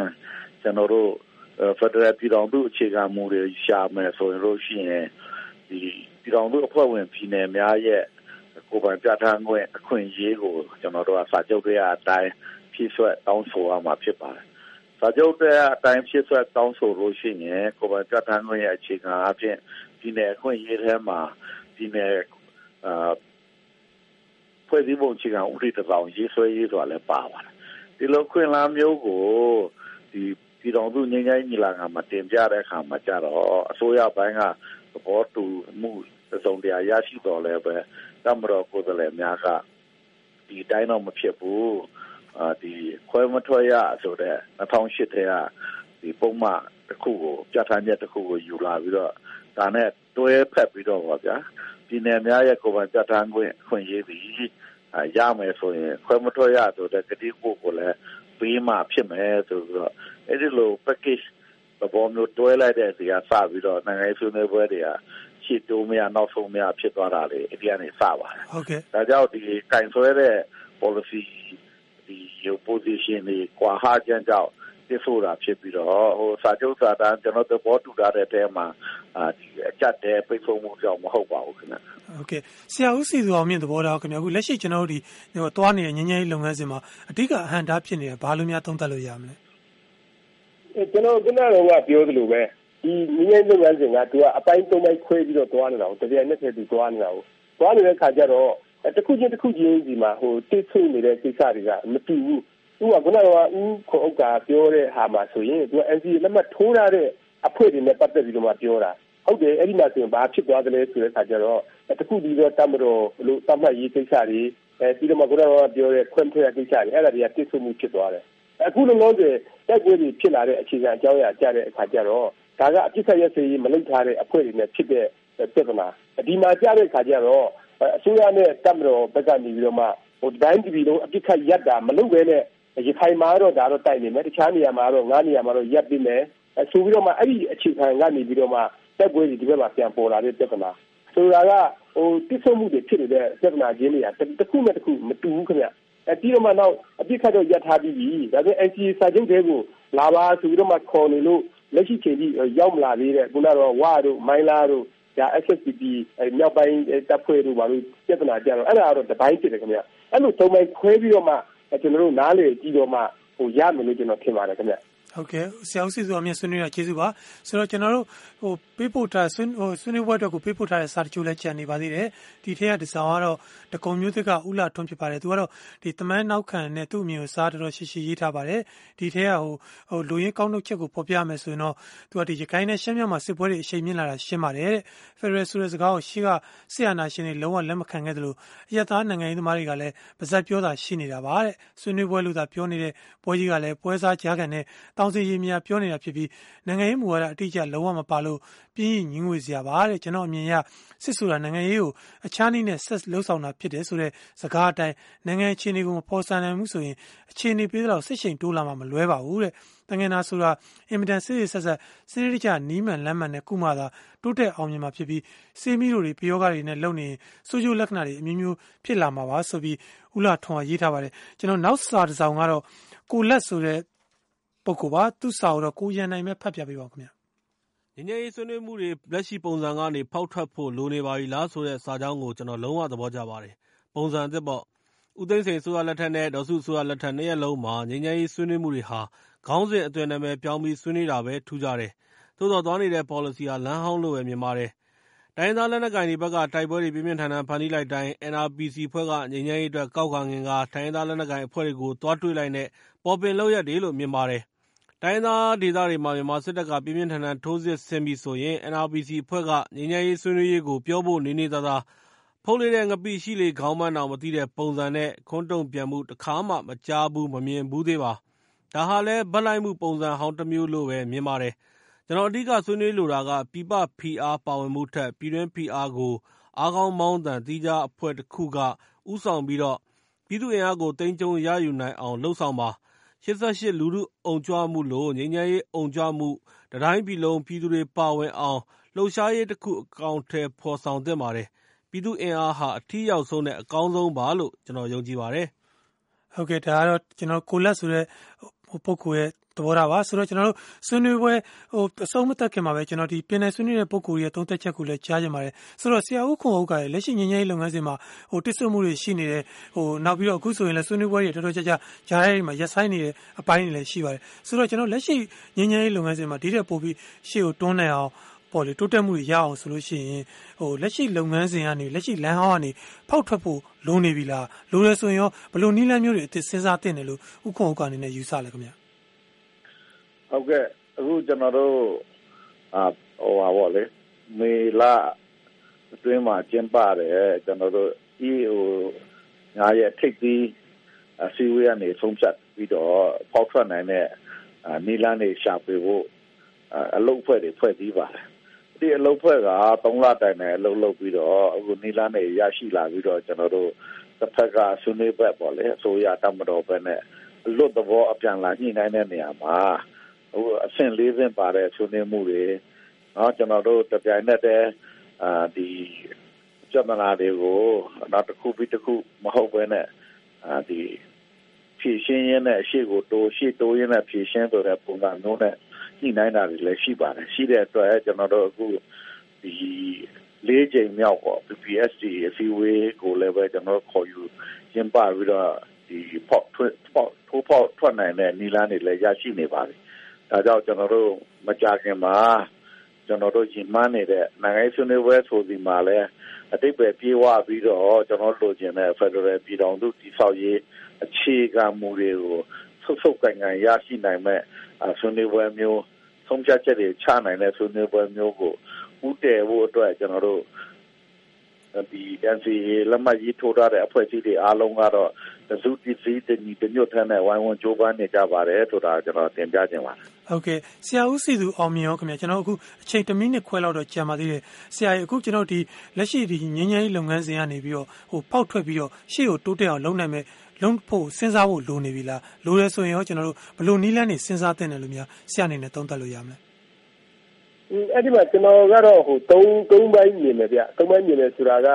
ကျွန်တော်တို့ဖက်ဒရယ်ပြည်တော်စုအခြေခံမူတွေရှာမယ်ဆိုရင်လို့ရှိရင်ဒီပြည်တော်စုအဖွဲ့ဝင်ပြည်နယ်များရဲ့ ကိုယ်ပိုင်ပြဋ္ဌာန်းခွင့်အခွင့်အရေးကိုကျွန်တော်တို့ကစာချုပ်တွေအတိုင်းဖြည့်ဆွတ်တောင်းဆိုရမှာဖြစ်ပါတယ်။စာချုပ်တွေအတိုင်းဖြည့်ဆွတ်တောင်းဆိုလို့ရှိရင်ကိုယ်ပိုင်ပြဋ္ဌာန်းခွင့်ရဲ့အခြေခံအဖြစ်ဒီနယ်အခွင့်အရေးထဲမှာဒီနယ်အာဖွဲ့စည်းပုံအခြေခံဥပဒေတောင်ရေးဆွဲရေးဆိုတာလည်းပါပါတယ်။ဒီလိုခွင့်လန်းမျိုးကိုဒီပြည်တော်စုငြိမ်းချမ်းညီလာခံမှာတင်ပြတဲ့အခါမှာကြတော့အစိုးရဘိုင်းကသဘောတူမှု စုံတရားရရှိတော်လဲပဲတမတော်ကိုယ်စားလှယ်များကဒီတိုင်းတော့မဖြစ်ဘူးအာဒီခွဲမထွက်ရဆိုတဲ့2008ထဲကဒီပုံမှန်တစ်ခုကိုပြဋ္ဌာန်းချက်တစ်ခုကိုယူလာပြီးတော့ဒါနဲ့တွဲဖက်ပြီးတော့ပါဗျာပြည်နယ်များရဲ့ကိုယ်ပိုင်ပြဋ္ဌာန်းခွင့်ခွင့်ရေးပြီးရမယ်ဆိုရင်ခွဲမထွက်ရဆိုတဲ့ကတိကိုကိုလည်းပေးမှဖြစ်မယ်ဆိုပြီးတော့အဲ့ဒီလို package သဘောမျိုးတွဲလိုက်တဲ့စီကစပြီးတော့နိုင်ငံရေးဆွေးနွေးပွဲတွေက ရှေ့တိုးမရနောက်ဆုံးမရဖြစ်သွားတာလေအဒီကနေစပါတယ်ဟုတ်ကဲ့ဒါကြောင့်ဒီကင်ဆွဲတဲ့ policy ဒီ position တွေကွာဟခြင်းကြောင့်ပြဆိုတာဖြစ်ပြီးတော့ဟိုစာချုပ်စာတမ်းကျွန်တော်သဘောတူထားတဲ့တဲမှာအာဒီအကြက်တဲ့ပိတ်ဆို့မှုကြောင့်မဟုတ်ပါဘူးခင်ဗျဟုတ်ကဲ့ဆရာဦးစီသူအောင်မြင့်သဘောထားခင်ဗျအခုလက်ရှိကျွန်တော်တို့ဒီဟိုသွားနေတဲ့ငញ្ញရေးလုပ်ငန်းစဉ်မှာအဓိကအဟန့်တားဖြစ်နေတာဘာလို့များသုံးသပ်လို့ရမလဲအဲကျွန်တော်ခုနကပြောသလိုပဲ ဒီငင်းငယ်လုပ်ငန်းစဉ်ကသူကအပိုင်းသုံးပိုင်းခွဲပြီးတော့သွားနေတာကိုတပြိုင်နက်တည်းသူသွားနေတာကိုသွားနေတဲ့ခါကျတော့တစ်ခုချင်းတစ်ခုချင်းဒီမှာဟိုတိတ်ဆိတ်နေတဲ့ကိစ္စတွေကမတူဘူးသူကခုနကဦးခေါဥက္ကာပြောတဲ့ဟာမှာဆိုရင်သူက NCA လက်မှတ်ထိုးထားတဲ့အဖွဲ့တွေနဲ့ပတ်သက်ပြီးတော့မှပြောတာဟုတ်တယ်အဲ့ဒီမှာဆိုရင်ဘာဖြစ်သွားသလဲဆိုတဲ့အခါကျတော့တခုဒီတော့တတ်မတော်လို့တတ်မှတ်ရေးကိစ္စတွေအဲပြီးတော့မှခုနကပြောတဲ့ခွင့်ထွက်ကိစ္စတွေအဲ့ဒါတွေကတိတ်ဆိတ်မှုဖြစ်သွားတယ်အခုလုံးလုံးတွေတက်ကြွတွေဖြစ်လာတဲ့အခြေခံအကြောင်းအရာကြတဲ့အခါကျတော့ ဒါကအပြစ်ဆက်ရစေးမလုပ်ထားတဲ့အဖွဲ့တွေနဲ့ဖြစ်တဲ့ပြဿနာဒီမှာကြားတဲ့ခါကျတော့အစိုးရနဲ့တပ်မတော်ဘက်ကနေပြီးတော့မှဟိုတိုင်းပြည်လုံးအပြစ်ခတ်ရက်တာမလုပ်ဘဲနဲ့ရခိုင်မှာတော့ဒါတော့တိုက်နေမယ်တခြားနေရာမှာတော့ငါးနေရာမှာတော့ရက်ပြီးမယ်ဆိုပြီးတော့မှအဲ့ဒီအခြေခံကနေပြီးတော့မှတက်ပွဲဒီဘက်မှာပြန်ပေါ်လာတဲ့ပြဿနာဆိုတာကဟိုတိစုံမှုတွေဖြစ်နေတဲ့ပြဿနာချင်းတွေကတစ်ခုနဲ့တစ်ခုမတူဘူးခင်ဗျအဲပြီးတော့မှနောက်အပြစ်ခတ်တော့ရက်ထားပြီးပြီဒါပေမဲ့ NCA စာချုပ်တွေကိုလာပါဆိုပြီးတော့မှခေါ်နေလို့ လက်ရှိချိန်ထိရောက်မလာသေးတဲ့ခုနကတော့ဝါတို့မိုင်းလာတို့ဒါ SSPP မြောက်ပိုင်းတပ်ဖွဲ့တို့ဘာလို့ပြဿနာကြတော့အဲ့ဒါကတော့တပိုင်းဖြစ်တယ်ခင်ဗျအဲ့လိုသုံးပိုင်းခွဲပြီးတော့မှကျွန်တော်တို့နားလေကြည့်တော့မှဟိုရမယ်လို့ကျွန်တော်ထင်ပါတယ်ခင်ဗျ ဟုတ်ကဲ့ဆရာဦးစီစုအမြင့်ဆွေးနွေးတာကျေးဇူးပါဆိုတော့ကျွန်တော်တို့ဟိုပေးပို့ထားဆွေးဟိုဆွေးနွေးပွဲအတွက်ကိုပေးပို့ထားတဲ့စာတချို့လည်းကြံနေပါသေးတယ်ဒီထက်ကဒီစာကတော့တကုံမျိုးသစ်ကဥလာထွန်းဖြစ်ပါတယ်သူကတော့ဒီတမန်နောက်ခံနဲ့သူ့အမျိုးစားတော်တော်ရှိရှိရေးထားပါတယ်ဒီထက်ကဟိုဟိုလူရင်းကောင်းနှုတ်ချက်ကိုဖော်ပြမယ်ဆိုရင်တော့သူကဒီရခိုင်နဲ့ရှမ်းမြောက်မှာစစ်ပွဲတွေအရှိန်မြင့်လာတာရှင်းပါတယ်တဲ့ဖက်ဒရယ်ဆိုတဲ့စကားကိုရှေ့ကဆရာနာရှင်တွေလုံးဝလက်မခံခဲ့သလိုအယက်သားနိုင်ငံရေးသမားတွေကလည်းပါဇက်ပြောတာရှိနေတာပါတဲ့ဆွေးနွေးပွဲလို့သာပြောနေတဲ့ပွဲကြီးကလည်းပွဲစားကြားကန်နဲ့တောင်းစီရေးများပြောနေတာဖြစ်ပြီးနိုင်ငံရေးမူဝါဒအတိအကျလုံးဝမပါလို့ပြင်းရင်ညင်းငွေစရာပါတဲ့ကျွန်တော်အမြင်ရစစ်ဆိုတာနိုင်ငံရေးကိုအခြားနည်းနဲ့ဆက်လှုပ်ဆောင်တာဖြစ်တယ်ဆိုတဲ့စကားအတိုင်းနိုင်ငံအခြေအနေကိုမဖော်ဆန်နိုင်ဘူးဆိုရင်အခြေအနေပေးတော့စစ်ရှိန်တိုးလာမှမလွဲပါဘူးတဲ့တငင်နာဆိုတာအင်မတန်စစ်စစ်ဆက်ဆက်စနစ်တကျနီးမှန်လမ်းမှန်နဲ့ကုမှသာတိုးတက်အောင်မြင်မှာဖြစ်ပြီးစေးမီတို့တွေပယောဂတွေနဲ့လုံနေဆိုဂျိုလက္ခဏာတွေအမျိုးမျိုးဖြစ်လာမှာပါဆိုပြီးဥလာထွန်ကရေးထားပါတယ်ကျွန်တော်နောက်စာတစ်စောင်ကတော့ကိုလက်ဆိုတဲ့ ပုဂ္ဂိုလ်ပါသူ့စာကိုတော့ကိုရန်နိုင်ပဲဖတ်ပြပေးပါခင်ဗျာငញ្ញရေးဆွေးနွေးမှုတွေလက်ရှိပုံစံကနေဖောက်ထွက်ဖို့လိုနေပါပြီလားဆိုတဲ့စာကြောင်းကိုကျွန်တော်လုံးဝသဘောကျပါတယ်။ပုံစံအသစ်ပေါ့။ဦးသိန်းစိန်အစိုးရလက်ထက်နဲ့ဒေါ်စုအစိုးရလက်ထက်နှစ်ရပ်လုံးမှာငြိမ်းချမ်းရေးဆွေးနွေးမှုတွေဟာခေါင်းစဉ်အသွင်နာမည်ပြောင်းပြီးဆွေးနွေးတာပဲထူးခြားတယ်။သို့သော်သွားနေတဲ့ပေါ်လစီဟာလမ်းဟောင်းလို့ပဲမြင်ပါတယ်။တိုင်းရင်းသားလက်နက်ကိုင်တွေဘက်ကတိုက်ပွဲတွေပြင်းပြင်းထန်ထန်ဖန်တီးလိုက်တိုင်း NRPC အဖွဲ့ကငြိမ်းချမ်းရေးအတွက်ကောက်ခံငင်ကာတိုင်းရင်းသားလက်နက်ကိုင်အဖွဲ့တွေကိုသွားတွေ့လိုက်တဲ့ပေါ်ပင်လုပ်ရပ်တွေလို့မြင်ပါတယ်။ တိုင်းရင်းသားဒေသတွေမှာ မြန်မာစစ်တပ်က ပြင်းပြင်းထန်ထန် ထိုးစစ်ဆင်ပြီဆိုရင် NRPC အဖွဲ့က ငြိမ်းချမ်းရေးဆွေးနွေးရေးကို ပြောဖို့ နေနေသာသာ ဖုတ်လေးတဲ့ ငပိရှိလေ ခေါင်းပန်းတောင် မသိတဲ့ပုံစံနဲ့ ခွန်းတုံ့ပြန်မှု တခါမှ မကြားဘူး မမြင်ဘူးသေးပါ။ဒါဟာလည်း ဘက်လိုက်မှု ပုံစံဟောင်းတမျိုးလို့ပဲ မြင်ပါတယ်။ကျွန်တော် အဓိက ဆွေးနွေးလိုတာက ပြည်ပဖိအား ပါဝင်မှုထက် ပြည်တွင်းဖိအားကို အားကောင်းမောင်းသန် သီးခြားအဖွဲ့တခုက ဦးဆောင်ပြီး ပြည်သူ့အင်အားကို သိမ်းကျုံးရယူနိုင်အောင် လုပ်ဆောင်ပါ။ ၈၈ လူထုအုံကြွမှုလို ငြိမ်းချမ်းရေးအုံကြွမှု တတိုင်းပြည်လုံး ပြည်သူတွေပါဝင်အောင် လှုပ်ရှားရေးတခု အကောင်အထည်ဖော်ဆောင်သင့်ပါတယ် ပြည်သူ့အင်အားဟာ အထိရောက်ဆုံးနဲ့ အကောင်းဆုံးပါလို့ ကျနော်ယုံကြည်ပါတယ်။ဟုတ်ကဲ့ ဒါကတော့ကျနော်ကိုလတ်ဆိုတဲ့ ပုဂ္ဂိုလ်ရဲ့ သဘောထားပါဆိုတော့ ကျွန်တော်တို့ ဆွေးနွေးပွဲ အဆုံးမသတ်ခင်မှာပဲ ကျွန်တော် ပင်တိုင်ဆွေးနွေးတဲ့ ပုဂ္ဂိုလ်တွေရဲ့ သုံးသပ်ချက်ကိုလည်း ကြားချင်ပါတယ်။ဆိုတော့ ဆရာဦးခွန်ဥက္ကာရေ လက်ရှိ ငြိမ်းချမ်းရေး လုပ်ငန်းစဉ်မှာ တစ်ဆို့မှုတွေ ရှိနေတယ်။နောက်ပြီးတော့ အခုဆိုရင်လည်း ဆွေးနွေးပွဲတွေ တော်တော်ကြာကြာ ကြားထဲမှာ ရပ်ဆိုင်းနေတဲ့ အပိုင်းတွေလည်း ရှိပါတယ်။ဆိုတော့ လက်ရှိ ငြိမ်းချမ်းရေး လုပ်ငန်းစဉ်မှာ ဒီထက်ပိုပြီး ရှေ့ကို တွန်းနိုင်အောင် တိုးတက်မှုတွေ ရအောင် ဆိုလို့ရှိရင် လက်ရှိ လုပ်ငန်းစဉ်ကနေ လက်ရှိ လမ်းဟောင်းကနေ ဖောက်ထွက်ဖို့ လိုနေပြီလား။လိုတယ်ဆိုရင်ရော ဘယ်လို နည်းလမ်းမျိုးတွေ အသစ် စဉ်းစားသင့်တယ်လို့ ဦးခွန်ဥက္ကာ အနေနဲ့ ယူဆလဲ ခင်ဗျ ဟုတ်ကဲ့အခုကျွန်တော်တို့အာဟိုပါဗောလေမေလအတွင်းမှာကျင်းပတယ်ကျွန်တော်တို့ဒီဟိုညာရဲ့ထိပ်သီးအစည်းအဝေးကနေဆုံးဖြတ်ပြီးတော့ဖောက်ထွက်နိုင်တဲ့နီလန်းတွေရှာဖွေဖို့အလုပ်ဖွဲ့တွေဖွဲ့ပြီးပါတယ်ဒီအလုပ်ဖွဲ့က3လတိုင်နဲ့အလုပ်လုပ်ပြီးတော့အခုနီလာနဲ့ရရှိလာပြီးတော့ကျွန်တော်တို့တစ်ဖက်ကဆွေးနွေးဘက်ပေါ့လေအစိုးရတမတော်ဘက်နဲ့လွတ်သဘောအပြန်လာညှိနှိုင်းတဲ့နေရာမှာ ဟိုအဆင့်၄ဆင့်ပါတဲ့ဆွေးနွေးမှုတွေနော်ကျွန်တော်တို့တပြိုင်နက်တည်းအာဒီကြမလာတွေကိုနောက်တစ်ခုပြီးတစ်ခုမဟုတ်ဘဲနဲ့အာဒီဖြည့်ရှင်းရင်းနဲ့အရှိကိုတိုးရှိတိုးရင်းနဲ့ဖြည့်ရှင်းဆိုတဲ့ပုံစံမျိုးနဲ့ညှိနှိုင်းတာတွေလည်းရှိပါတယ်ရှိတဲ့အတွက်ကျွန်တော်တို့အခုဒီလေးချိန်မြောက်ပေါ့ PPSD အစည်းအဝေးကိုလည်းပဲကျွန်တော်ခေါ်ယူကျင်းပပြီးတော့ဒီပေါ့ထွက်ပေါ့ထိုးပေါ့ထွက်နိုင်တဲ့နီလာနေလည်းရရှိနေပါတယ် ဒါကြောင့် ကျွန်တော်တို့ မကြခင်မှာ ကျွန်တော်တို့ရင်မှန်းနေတဲ့ နိုင်ငံရေးဆွေးနွေးပွဲဆိုဒီမှာလည်းအတိတ်ပဲပြေးဝပြီးတော့ ကျွန်တော်လိုချင်တဲ့ Federal ပြည်ထောင်စု တည်ဆောက်ရေး အခြေခံမူတွေကို ဆုပ်ဆုပ်ကန်ကန်ရရှိနိုင်မဲ့ဆွေးနွေးပွဲမျိုး ဆုံးဖြတ်ချက်တွေ ချနိုင်တဲ့ ဆွေးနွေးပွဲမျိုးကိုဥတည်ဖို့အတွက် ကျွန်တော်တို့ဒီ NCA လက်မှတ်ရေးထိုးထားတဲ့ အဖွဲ့အစည်းတွေ အားလုံးကတော့ သစုတည်စည်းတညီတညွတ်ထမ်းတဲ့ဝိုင်းဝန်းကြိုးပမ်းနေကြပါတယ်ဆိုတာကျွန်တော်တင်ပြခြင်းပါဟုတ်ကဲ့ဆရာဦးစီသူအောင်မြင်ရောခင်ဗျာကျွန်တော်အခုအချိန်1မိနစ်ခွဲလောက်တော့ကြာပါသေးတယ်ဆရာကြီးအခုကျွန်တော်ဒီလက်ရှိဒီငញ្ញရေးလုပ်ငန်းစဉ်ကနေပြီးတော့ဟိုပေါက်ထွက်ပြီးတော့ရှေ့ကိုတိုးတက်အောင်လုပ်နိုင်မဲ့လုံးဖို့စဉ်းစားဖို့လိုနေပြီလားလိုရဲဆိုရင်ရောကျွန်တော်တို့ဘလို့နီးလန်းနေစဉ်းစားတဲ့တယ်လို့များဆရာအနေနဲ့သုံးသပ်လို့ရမလဲအဲ့ဒီမှာကျွန်တော်ကတော့ဟို၃၃ပိုင်းမြင်တယ်ဗျ၃ပိုင်းမြင်တယ်ဆိုတာက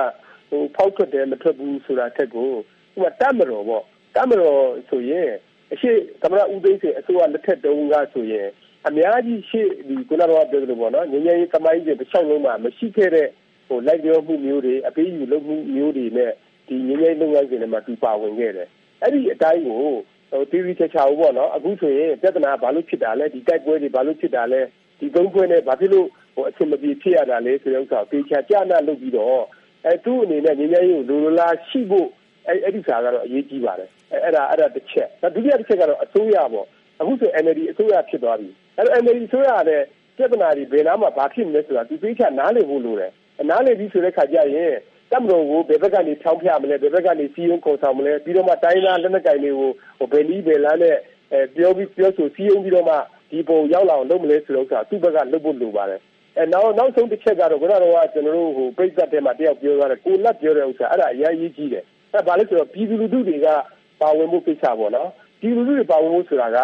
ဟိုဖောက်ထွက်တယ်မထွက်ဘူးဆိုတာထက်ကို ဥပမာတပ်မတော်ပေါ့တပ်မတော်ဆိုရင်အရှိသမရဦးသိန်းစိန်အစိုးရလက်ထက်တုန်းကဆိုရင်အများကြီးရှေ့ဒီကုလတော်ပြောသလိုပေါ့နော်ငញ្ញရေးသမိုင်းကြီးတစ်ချောင်းလုံးမှာမရှိခဲ့တဲ့ဟိုလိုက်ရောမှုမျိုးတွေအပေးယူလုပ်မှုမျိုးတွေနဲ့ဒီငញ្ញရေးလုပ်ငန်းစဉ်တွေမှာသူပါဝင်ခဲ့တယ်အဲ့ဒီအတိုင်းကိုဟိုတီဗီချာချာဘောနော်အခုဆိုရင်ပြဿနာဘာလို့ဖြစ်တာလဲဒီတိုက်ပွဲတွေဘာလို့ဖြစ်တာလဲဒီသုံးခွဲနဲ့ဘာဖြစ်လို့ဟိုအဆင်မပြေဖြစ်ရတာလဲဆိုတဲ့ဥစ္စာကိုသေချာကြားနာလုပ်ပြီးတော့အဲသူ့အနေနဲ့ငញ្ញရေးကိုလိုလိုလားရှိဖို့ အဲအဲ့ဒီစာကတော့အရေးကြီးပါတယ်အဲအဲ့ဒါအဲ့ဒါတစ်ချက်ဒုတိယတစ်ချက်ကတော့အစိုးရပေါ့အခုဆို NLD အစိုးရဖြစ်သွားပြီအဲ့တော့ NLD အစိုးရကလည်းပြဿနာတွေဘယ်နားမှာဘာဖြစ်နေလဲဆိုတာသူသိချာနားလည်ဖို့လိုတယ်နားလည်ပြီးဆိုတဲ့ခါကျရင်တပ်မတော်ကိုဘယ်ဘက်ကနေထောင်းပြမလဲဘယ်ဘက်ကနေစီးရုံးခေါ်ဆောင်မလဲပြီးတော့မှတိုင်းသားလက်နက်ကိုင်တွေကိုဟိုဘယ်နည်းဘယ်လမ်းနဲ့အဲပြောပြီးပြောဆိုစီးရုံးပြီးတော့မှဒီပုံရောက်လာအောင်လုပ်မလဲဆိုတော့ဥစ္စာသူ့ဘက်ကလုပ်ဖို့လိုပါတယ်အဲနောက်နောက်ဆုံးတစ်ချက်ကတော့ခုနကတော့ကျွန်တော်တို့ဟိုပြိဿတ်ထဲမှာတယောက်ပြောသွားတယ်ကိုလက်ပြောတဲ့ဥစ္စာအဲ့ဒါအရေးကြီးတယ် အဲဘာလဲဆိုတော့ပြည်သူလူထုတွေကပါဝင်မှုကိစ္စပေါ့နော်ပြည်သူလူထုတွေပါဝင်မှုဆိုတာက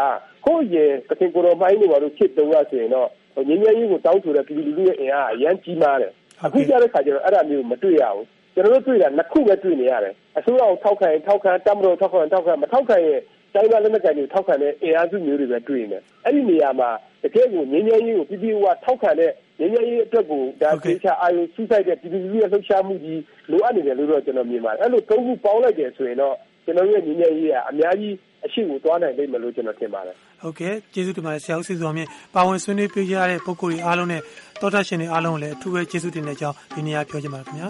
ဟိုရင်ကတင်ကိုတော်မိုင်းတွေပါလို့ဖြစ်တုံးရဆိုရင်တော့ငင်းငယ်ရေးကိုတောင်းဆိုတဲ့ပြည်သူလူထုရဲ့အင်အားအရန်ကြီးမားတယ်အခုကြတဲ့ခါကျတော့အဲ့ဒါမျိုးမတွေ့ရဘူးကျွန်တော်တို့တွေ့တာနှစ်ခုပဲတွေ့နေရတယ်အစိုးရကိုထောက်ခံရင်ထောက်ခံတမတော်ထောက်ခံထောက်ခံမထောက်ခံရင်တိုင်းသားလက်နက်ကိုင်တွေထောက်ခံတဲ့အင်အားစုမျိုးတွေပဲတွေ့နေတယ်အဲ့ဒီနေရာမှာတကယ်ကိုငင်းငယ်ရေးကိုပြည်ပြည်ကထောက်ခံတဲ့ ငင်းငယ်ရေးအတွက်ကိုဒါသေချာအာရုံစူးစိုက်တဲ့ပြည်သူလူထုရဲ့လှုပ်ရှားမှုကြီးလိုအပ်နေတယ်လို့တော့ကျွန်တော်မြင်ပါတယ်အဲ့လိုသုံးခုပေါင်းလိုက်တယ်ဆိုရင်တော့ကျွန်တော်ရဲ့ငင်းငယ်ရေးကအများကြီးအရှိကိုသွားနိုင်လိမ့်မယ်လို့ကျွန်တော်ထင်ပါတယ်ဟုတ်ကဲ့ကျေးဇူးတင်ပါတယ်ဆရာဦးစီစောမြင့်ပါဝင်ဆွေးနွေးပေးကြတဲ့ပုဂ္ဂိုလ်တွေအားလုံးနဲ့တောထရှင်တွေအားလုံးကိုလည်းအထူးပဲကျေးဇူးတင်တဲ့အကြောင်းဒီနေ့ပြောချင်ပါတယ်ခင်ဗျာ